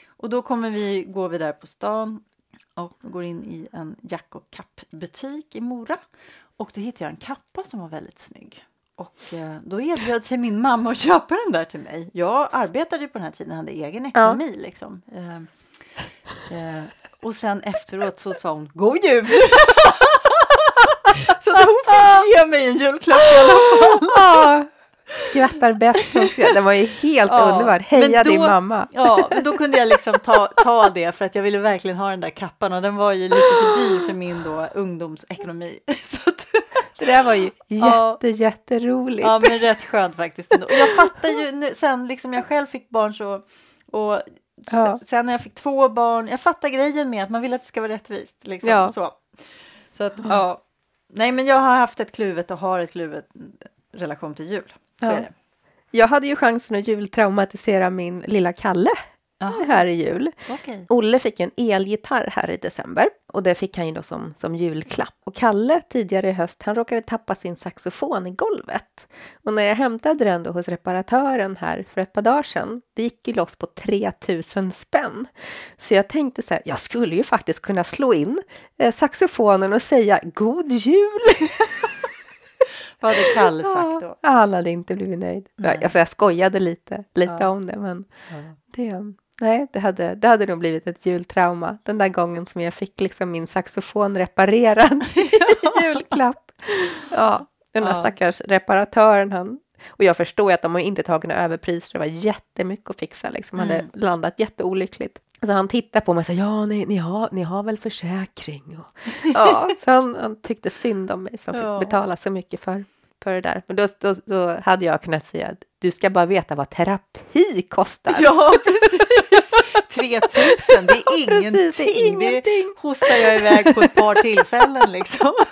Och då kommer vi, går vi där på stan och går in i en jack och kappbutik i Mora. Och då hittade jag en kappa som var väldigt snygg. Och eh, då erbjöd sig min mamma att köpa den där till mig. Jag arbetade ju på den här tiden, hade egen ekonomi ja. liksom. Eh, eh, och sen efteråt så sa hon God jul! *laughs* så att hon fick ge mig en julklapp i alla fall. Skrattar bäst som skrattar. Det var ju helt ja, underbart. Heja då, din mamma. Ja, men då kunde jag liksom ta, ta det för att jag ville verkligen ha den där kappan och den var ju lite för dyr för min då ungdomsekonomi. *laughs* Så att, det där var ju jätte, ja, jätteroligt. Ja, men rätt skönt faktiskt. Och jag fattar ju nu, sen liksom jag själv fick barn så och ja. sen när jag fick två barn, jag fattar grejen med att man vill att det ska vara rättvist. Liksom, ja. så. så att, ja. Nej, men jag har haft ett kluvet och har ett kluvet relation till jul. Ja. Jag hade ju chansen att jultraumatisera min lilla Kalle Aha. här i jul. Okay. Olle fick en elgitarr här i december och det fick han ju då som, som julklapp. Och Kalle tidigare i höst, han råkade tappa sin saxofon i golvet. Och när jag hämtade den då hos reparatören här för ett par dagar sedan, det gick ju loss på 3000 spänn. Så jag tänkte så här, jag skulle ju faktiskt kunna slå in eh, saxofonen och säga God Jul! *laughs* Vad hade Kalle sagt då? Ja, han hade inte blivit nöjd. Nej. Alltså jag skojade lite, lite ja. om det, men ja. det, nej, det hade, det hade nog blivit ett jultrauma. Den där gången som jag fick liksom min saxofon reparerad *laughs* i *laughs* julklapp. Ja, den där ja. stackars reparatören, han, och jag förstår ju att de har inte tagit några överpriser, det var jättemycket att fixa, liksom, mm. hade landat jätteolyckligt. Så han tittade på mig och sa, ja, ni, ni, har, ni har väl försäkring? Och, *laughs* ja, så han, han tyckte synd om mig som ja. fick betala så mycket för, för det där. Men då, då, då hade jag kunnat säga, du ska bara veta vad terapi kostar. Ja, *laughs* precis! 3000, det är ingenting. Precis, det, är ingenting. det hostar jag iväg på ett par tillfällen liksom. *laughs*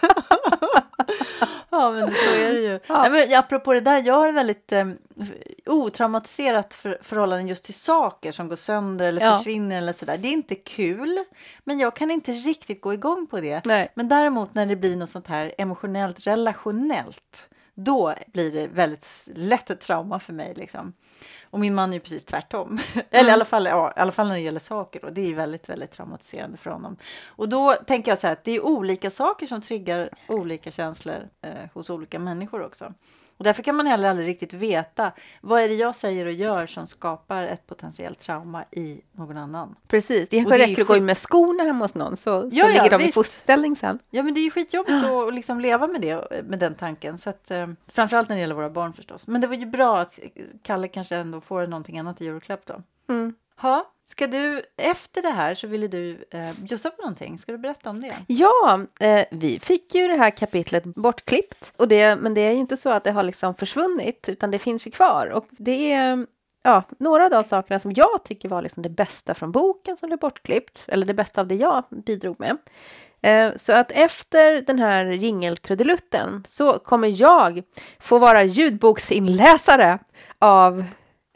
Ja, men så är det ju. Ja. Nej, men apropå det där, jag har väldigt eh, otraumatiserat för, förhållande just till saker som går sönder eller ja. försvinner eller sådär. Det är inte kul, men jag kan inte riktigt gå igång på det. Nej. Men däremot när det blir något sånt här emotionellt, relationellt, då blir det väldigt lätt ett trauma för mig. Liksom. Och min man är ju precis tvärtom. Mm. *laughs* Eller i alla, fall, ja, i alla fall när det gäller saker. Och det är väldigt, väldigt traumatiserande för honom. Och då tänker jag så här att det är olika saker som triggar olika känslor eh, hos olika människor också. Och därför kan man heller aldrig riktigt veta vad är det jag säger och gör som skapar ett potentiellt trauma i någon annan. Precis, det kanske räcker att gå in med skorna hemma hos någon så, ja, så ligger ja, de visst. i fosterställning sen. Ja, men det är ju skitjobbigt att *gasps* liksom leva med det, med den tanken. Så att, eh, framförallt när det gäller våra barn förstås. Men det var ju bra att Kalle kanske ändå får någonting annat i julklapp då. Mm. Ha, ska du, efter det här så ville du eh, bjussa på någonting. Ska du berätta om det? Ja, eh, vi fick ju det här kapitlet bortklippt. Och det, men det är ju inte så att det har liksom försvunnit, utan det finns ju kvar. Och det är ja, några av de sakerna som jag tycker var liksom det bästa från boken som blev bortklippt, eller det bästa av det jag bidrog med. Eh, så att efter den här jingeltrudelutten så kommer jag få vara ljudboksinläsare av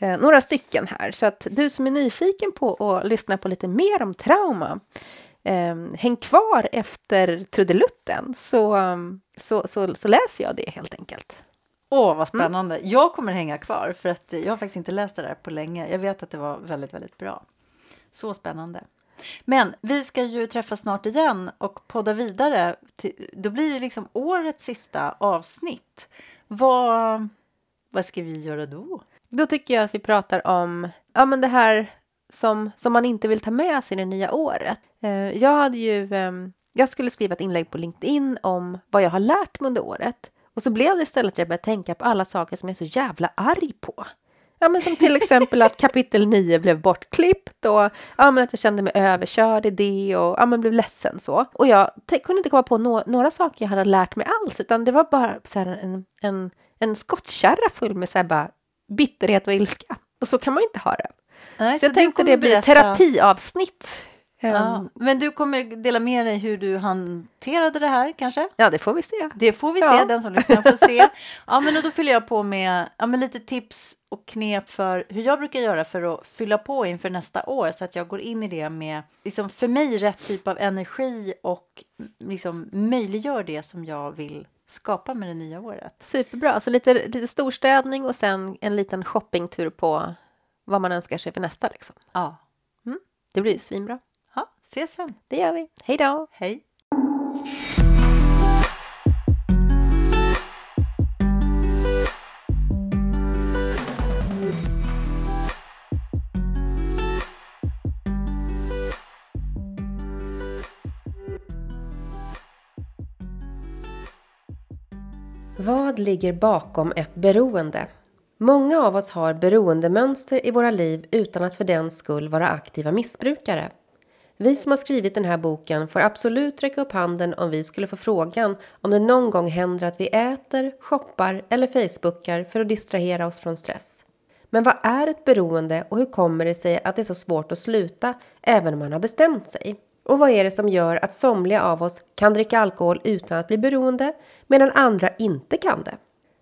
eh, några stycken här. Så att du som är nyfiken på att lyssna på lite mer om trauma eh, häng kvar efter trudelutten så, så, så, så läser jag det helt enkelt. Åh, vad mm. spännande. Mm. Jag kommer hänga kvar för att jag har faktiskt inte läst det där på länge. Jag vet att det var väldigt, väldigt bra. Så spännande. Men vi ska ju träffas snart igen och podda vidare. Då blir det liksom årets sista avsnitt. Vad, vad ska vi göra då? Då tycker jag att vi pratar om ja, men det här som, som man inte vill ta med sig det nya året. Eh, jag hade ju ehm, jag skulle skriva ett inlägg på LinkedIn om vad jag har lärt mig under året. Och så blev det istället att jag började tänka på alla saker som jag är så jävla arg på. Ja, men som till exempel att kapitel 9 blev bortklippt och ja, men att jag kände mig överkörd i det och ja, men blev ledsen så. Och jag kunde inte komma på no några saker jag hade lärt mig alls, utan det var bara så en, en, en skottkärra full med så här bara bitterhet och ilska. Och så kan man ju inte ha det. Nej, så, så jag tänkte det blir ett terapiavsnitt Ja, ehm. men du kommer dela med dig hur du hanterade det här kanske? Ja, det får vi se. Det får vi ja. se, den som lyssnar får se. *laughs* Ja, men då fyller jag på med ja, men lite tips och knep för hur jag brukar göra för att fylla på inför nästa år så att jag går in i det med liksom, för mig rätt typ av energi och liksom, möjliggör det som jag vill skapa med det nya året. Superbra, så lite, lite storstädning och sen en liten shoppingtur på vad man önskar sig för nästa. Liksom. Ja. Mm, det blir svinbra. Ja, ses sen. Det gör vi. Hej då! Hej! Vad ligger bakom ett beroende? Många av oss har beroendemönster i våra liv utan att för den skull vara aktiva missbrukare. Vi som har skrivit den här boken får absolut räcka upp handen om vi skulle få frågan om det någon gång händer att vi äter, shoppar eller facebookar för att distrahera oss från stress. Men vad är ett beroende och hur kommer det sig att det är så svårt att sluta även om man har bestämt sig? Och vad är det som gör att somliga av oss kan dricka alkohol utan att bli beroende medan andra inte kan det?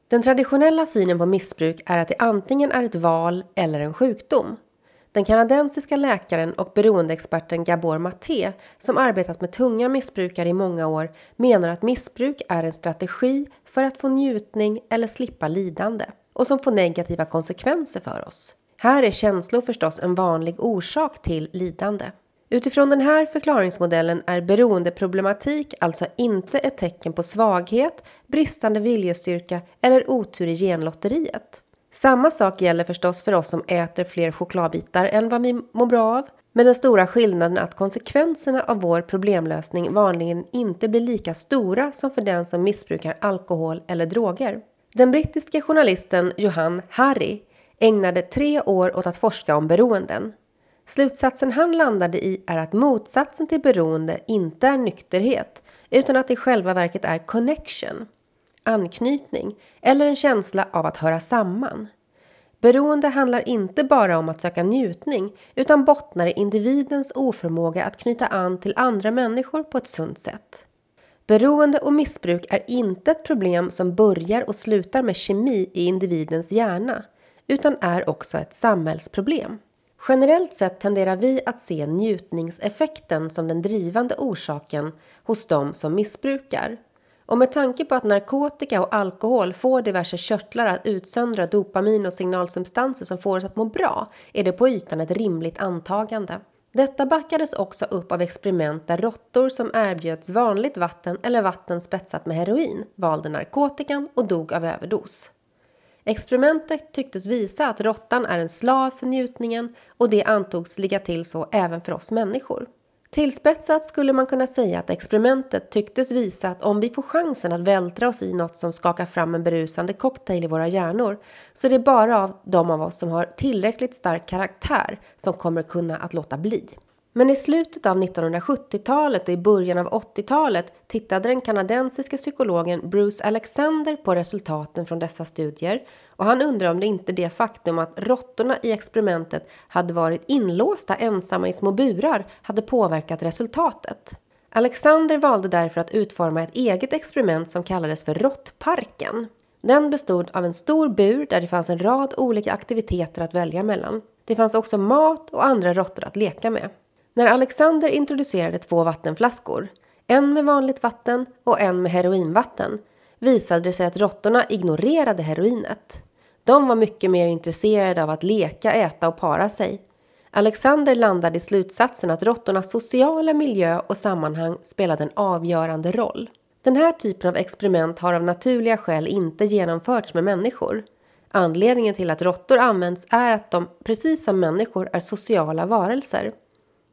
Den traditionella synen på missbruk är att det antingen är ett val eller en sjukdom. Den kanadensiska läkaren och beroendeexperten Gabor Maté, som arbetat med tunga missbrukare i många år, menar att missbruk är en strategi för att få njutning eller slippa lidande och som får negativa konsekvenser för oss. Här är känslor förstås en vanlig orsak till lidande. Utifrån den här förklaringsmodellen är beroendeproblematik alltså inte ett tecken på svaghet, bristande viljestyrka eller otur i genlotteriet. Samma sak gäller förstås för oss som äter fler chokladbitar än vad vi mår bra av. Men den stora skillnaden är att konsekvenserna av vår problemlösning vanligen inte blir lika stora som för den som missbrukar alkohol eller droger. Den brittiske journalisten Johan Harry ägnade tre år åt att forska om beroenden. Slutsatsen han landade i är att motsatsen till beroende inte är nykterhet utan att det i själva verket är connection anknytning eller en känsla av att höra samman. Beroende handlar inte bara om att söka njutning utan bottnar i individens oförmåga att knyta an till andra människor på ett sunt sätt. Beroende och missbruk är inte ett problem som börjar och slutar med kemi i individens hjärna utan är också ett samhällsproblem. Generellt sett tenderar vi att se njutningseffekten som den drivande orsaken hos de som missbrukar och med tanke på att narkotika och alkohol får diverse körtlar att utsöndra dopamin och signalsubstanser som får oss att må bra är det på ytan ett rimligt antagande. Detta backades också upp av experiment där råttor som erbjöds vanligt vatten eller vatten spetsat med heroin valde narkotikan och dog av överdos. Experimentet tycktes visa att råttan är en slav för njutningen och det antogs ligga till så även för oss människor. Tillspetsat skulle man kunna säga att experimentet tycktes visa att om vi får chansen att vältra oss i något som skakar fram en berusande cocktail i våra hjärnor så är det bara av de av oss som har tillräckligt stark karaktär som kommer kunna att låta bli. Men i slutet av 1970-talet och i början av 80-talet tittade den kanadensiske psykologen Bruce Alexander på resultaten från dessa studier och han undrar om det inte det faktum att råttorna i experimentet hade varit inlåsta ensamma i små burar hade påverkat resultatet. Alexander valde därför att utforma ett eget experiment som kallades för råttparken. Den bestod av en stor bur där det fanns en rad olika aktiviteter att välja mellan. Det fanns också mat och andra råttor att leka med. När Alexander introducerade två vattenflaskor, en med vanligt vatten och en med heroinvatten, visade det sig att råttorna ignorerade heroinet. De var mycket mer intresserade av att leka, äta och para sig. Alexander landade i slutsatsen att råttornas sociala miljö och sammanhang spelade en avgörande roll. Den här typen av experiment har av naturliga skäl inte genomförts med människor. Anledningen till att råttor används är att de, precis som människor, är sociala varelser.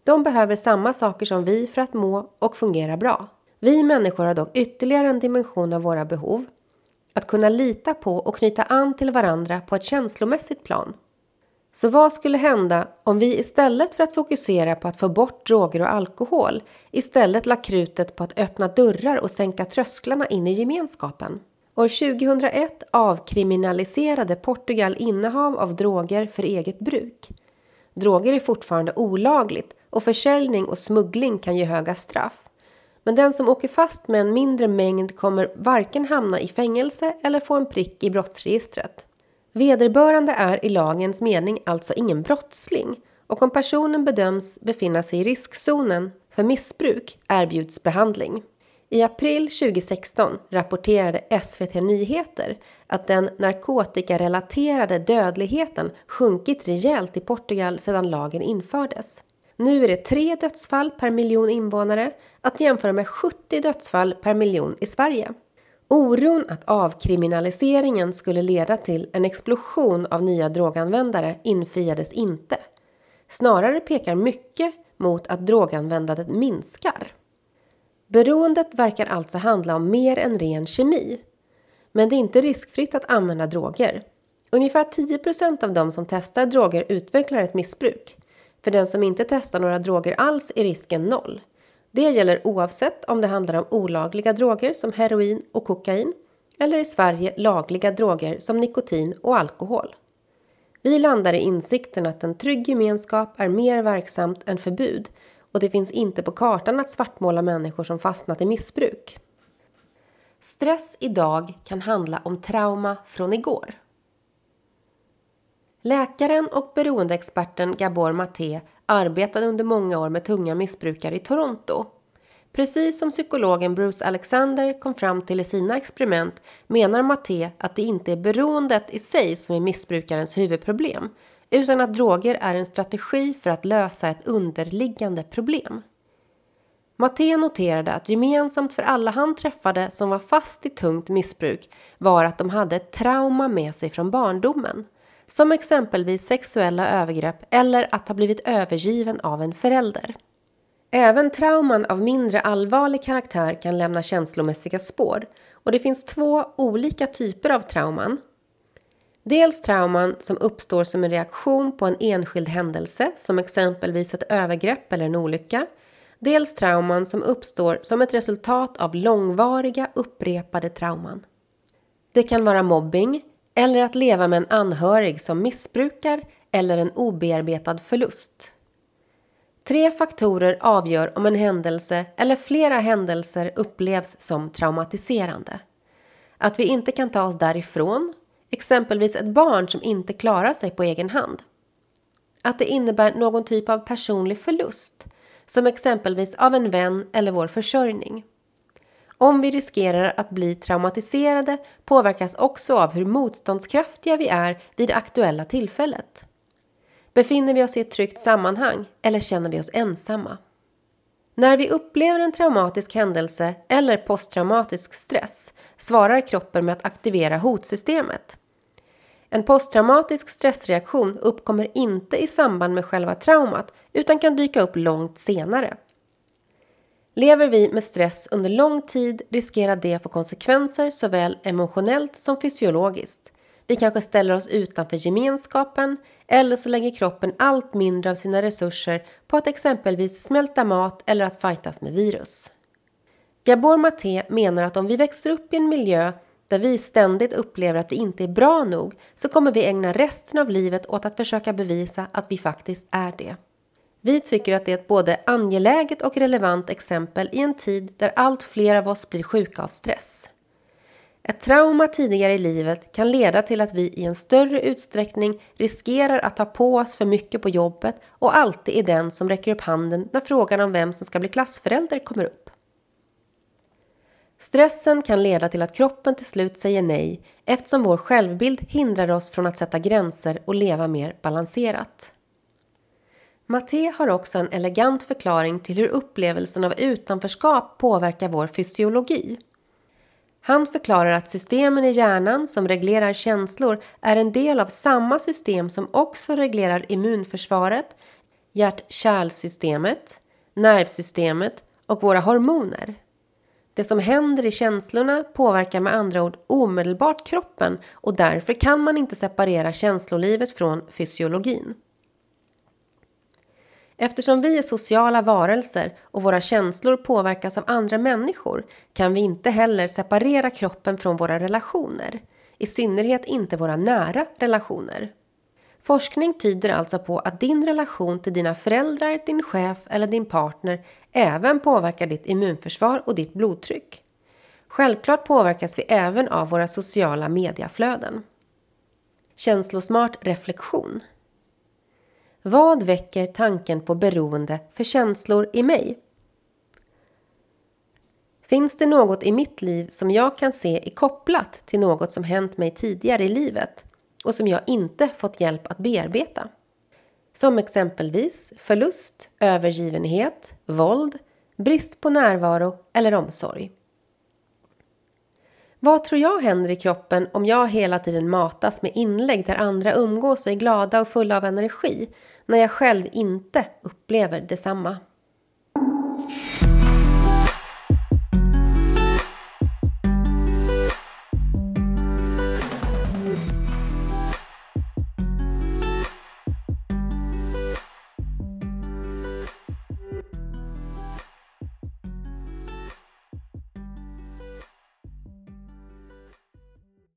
De behöver samma saker som vi för att må och fungera bra. Vi människor har dock ytterligare en dimension av våra behov. Att kunna lita på och knyta an till varandra på ett känslomässigt plan. Så vad skulle hända om vi istället för att fokusera på att få bort droger och alkohol istället la krutet på att öppna dörrar och sänka trösklarna in i gemenskapen? År 2001 avkriminaliserade Portugal innehav av droger för eget bruk. Droger är fortfarande olagligt och försäljning och smuggling kan ge höga straff. Men den som åker fast med en mindre mängd kommer varken hamna i fängelse eller få en prick i brottsregistret. Vederbörande är i lagens mening alltså ingen brottsling och om personen bedöms befinna sig i riskzonen för missbruk erbjuds behandling. I april 2016 rapporterade SVT Nyheter att den narkotikarelaterade dödligheten sjunkit rejält i Portugal sedan lagen infördes. Nu är det tre dödsfall per miljon invånare att jämföra med 70 dödsfall per miljon i Sverige. Oron att avkriminaliseringen skulle leda till en explosion av nya droganvändare infriades inte. Snarare pekar mycket mot att droganvändandet minskar. Beroendet verkar alltså handla om mer än ren kemi. Men det är inte riskfritt att använda droger. Ungefär 10% av de som testar droger utvecklar ett missbruk. För den som inte testar några droger alls är risken noll. Det gäller oavsett om det handlar om olagliga droger som heroin och kokain eller i Sverige lagliga droger som nikotin och alkohol. Vi landar i insikten att en trygg gemenskap är mer verksamt än förbud och det finns inte på kartan att svartmåla människor som fastnat i missbruk. Stress idag kan handla om trauma från igår. Läkaren och beroendeexperten Gabor Maté arbetade under många år med tunga missbrukare i Toronto. Precis som psykologen Bruce Alexander kom fram till i sina experiment menar Maté att det inte är beroendet i sig som är missbrukarens huvudproblem utan att droger är en strategi för att lösa ett underliggande problem. Maté noterade att gemensamt för alla han träffade som var fast i tungt missbruk var att de hade ett trauma med sig från barndomen som exempelvis sexuella övergrepp eller att ha blivit övergiven av en förälder. Även trauman av mindre allvarlig karaktär kan lämna känslomässiga spår och det finns två olika typer av trauman. Dels trauman som uppstår som en reaktion på en enskild händelse som exempelvis ett övergrepp eller en olycka. Dels trauman som uppstår som ett resultat av långvariga upprepade trauman. Det kan vara mobbing, eller att leva med en anhörig som missbrukar eller en obearbetad förlust. Tre faktorer avgör om en händelse eller flera händelser upplevs som traumatiserande. Att vi inte kan ta oss därifrån, exempelvis ett barn som inte klarar sig på egen hand. Att det innebär någon typ av personlig förlust, som exempelvis av en vän eller vår försörjning. Om vi riskerar att bli traumatiserade påverkas också av hur motståndskraftiga vi är vid det aktuella tillfället. Befinner vi oss i ett tryggt sammanhang eller känner vi oss ensamma? När vi upplever en traumatisk händelse eller posttraumatisk stress svarar kroppen med att aktivera hotsystemet. En posttraumatisk stressreaktion uppkommer inte i samband med själva traumat utan kan dyka upp långt senare. Lever vi med stress under lång tid riskerar det att få konsekvenser såväl emotionellt som fysiologiskt. Vi kanske ställer oss utanför gemenskapen eller så lägger kroppen allt mindre av sina resurser på att exempelvis smälta mat eller att fightas med virus. Gabor Maté menar att om vi växer upp i en miljö där vi ständigt upplever att vi inte är bra nog så kommer vi ägna resten av livet åt att försöka bevisa att vi faktiskt är det. Vi tycker att det är ett både angeläget och relevant exempel i en tid där allt fler av oss blir sjuka av stress. Ett trauma tidigare i livet kan leda till att vi i en större utsträckning riskerar att ta på oss för mycket på jobbet och alltid är den som räcker upp handen när frågan om vem som ska bli klassförälder kommer upp. Stressen kan leda till att kroppen till slut säger nej eftersom vår självbild hindrar oss från att sätta gränser och leva mer balanserat. Matte har också en elegant förklaring till hur upplevelsen av utanförskap påverkar vår fysiologi. Han förklarar att systemen i hjärnan som reglerar känslor är en del av samma system som också reglerar immunförsvaret, hjärt-kärlsystemet, nervsystemet och våra hormoner. Det som händer i känslorna påverkar med andra ord omedelbart kroppen och därför kan man inte separera känslolivet från fysiologin. Eftersom vi är sociala varelser och våra känslor påverkas av andra människor kan vi inte heller separera kroppen från våra relationer. I synnerhet inte våra nära relationer. Forskning tyder alltså på att din relation till dina föräldrar, din chef eller din partner även påverkar ditt immunförsvar och ditt blodtryck. Självklart påverkas vi även av våra sociala mediaflöden. Känslosmart reflektion vad väcker tanken på beroende för känslor i mig? Finns det något i mitt liv som jag kan se är kopplat till något som hänt mig tidigare i livet och som jag inte fått hjälp att bearbeta? Som exempelvis förlust, övergivenhet, våld, brist på närvaro eller omsorg. Vad tror jag händer i kroppen om jag hela tiden matas med inlägg där andra umgås och är glada och fulla av energi när jag själv inte upplever detsamma?